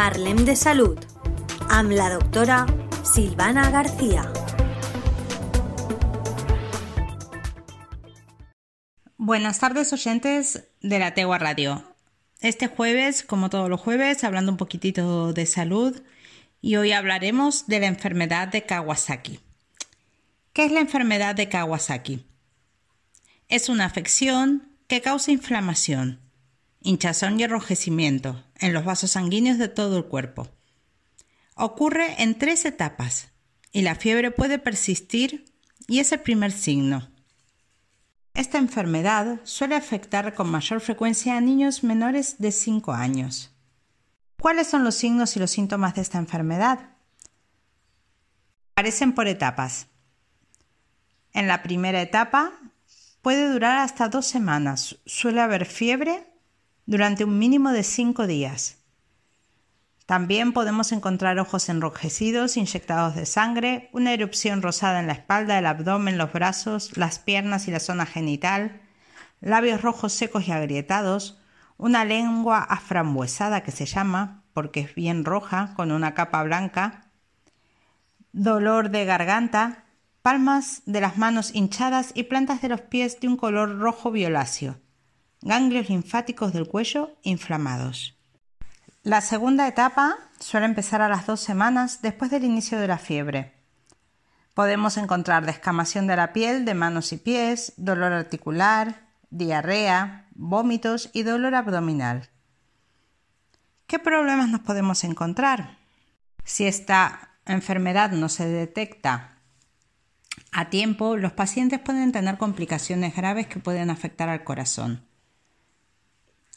Parlem de Salud amb la doctora Silvana García. Buenas tardes oyentes de la Tegua Radio. Este jueves, como todos los jueves, hablando un poquitito de salud y hoy hablaremos de la enfermedad de Kawasaki. ¿Qué es la enfermedad de Kawasaki? Es una afección que causa inflamación, hinchazón y enrojecimiento en los vasos sanguíneos de todo el cuerpo. Ocurre en tres etapas y la fiebre puede persistir y es el primer signo. Esta enfermedad suele afectar con mayor frecuencia a niños menores de 5 años. ¿Cuáles son los signos y los síntomas de esta enfermedad? Aparecen por etapas. En la primera etapa puede durar hasta dos semanas. Suele haber fiebre durante un mínimo de 5 días. También podemos encontrar ojos enrojecidos, inyectados de sangre, una erupción rosada en la espalda, el abdomen, los brazos, las piernas y la zona genital, labios rojos secos y agrietados, una lengua aframbuesada que se llama, porque es bien roja, con una capa blanca, dolor de garganta, palmas de las manos hinchadas y plantas de los pies de un color rojo violáceo, ganglios linfáticos del cuello inflamados. La segunda etapa suele empezar a las dos semanas después del inicio de la fiebre. Podemos encontrar descamación de la piel de manos y pies, dolor articular, diarrea, vómitos y dolor abdominal. ¿Qué problemas nos podemos encontrar? Si esta enfermedad no se detecta a tiempo, los pacientes pueden tener complicaciones graves que pueden afectar al corazón.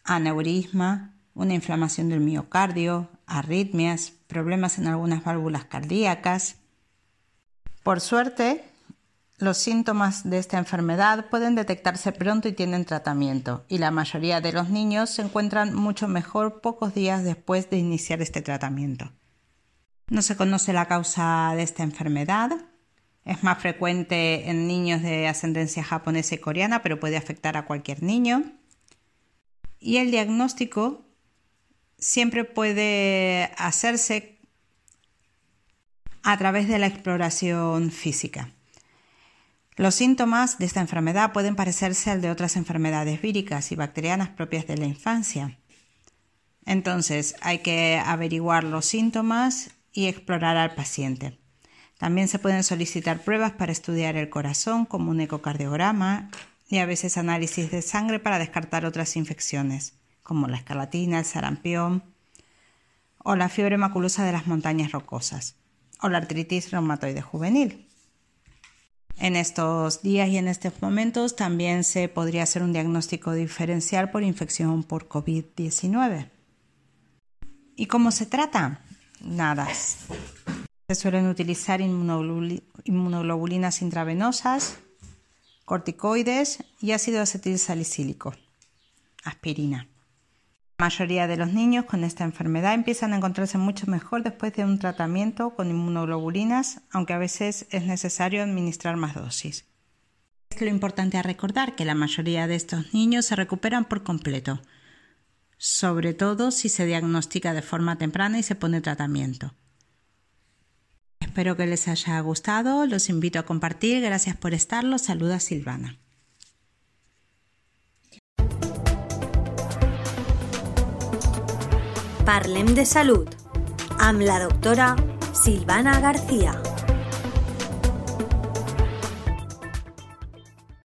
Aneurisma, una inflamación del miocardio, arritmias, problemas en algunas válvulas cardíacas. Por suerte, los síntomas de esta enfermedad pueden detectarse pronto y tienen tratamiento, y la mayoría de los niños se encuentran mucho mejor pocos días después de iniciar este tratamiento. No se conoce la causa de esta enfermedad. Es más frecuente en niños de ascendencia japonesa y coreana, pero puede afectar a cualquier niño. Y el diagnóstico siempre puede hacerse a través de la exploración física. Los síntomas de esta enfermedad pueden parecerse al de otras enfermedades víricas y bacterianas propias de la infancia. Entonces hay que averiguar los síntomas y explorar al paciente. También se pueden solicitar pruebas para estudiar el corazón como un ecocardiograma y a veces análisis de sangre para descartar otras infecciones como la escarlatina, el sarampión o la fiebre maculosa de las montañas rocosas o la artritis reumatoide juvenil. En estos días y en estos momentos también se podría hacer un diagnóstico diferencial por infección por COVID-19. ¿Y cómo se trata? Nada. Se suelen utilizar inmunoglobulinas intravenosas, corticoides y ácido acetil salicílico, aspirina. La mayoría de los niños con esta enfermedad empiezan a encontrarse mucho mejor después de un tratamiento con inmunoglobulinas, aunque a veces es necesario administrar más dosis. Es lo importante a recordar que la mayoría de estos niños se recuperan por completo, sobre todo si se diagnostica de forma temprana y se pone tratamiento. Espero que les haya gustado, los invito a compartir, gracias por estarlo, saluda Silvana. Parlem de Salud amb la doctora Silvana García.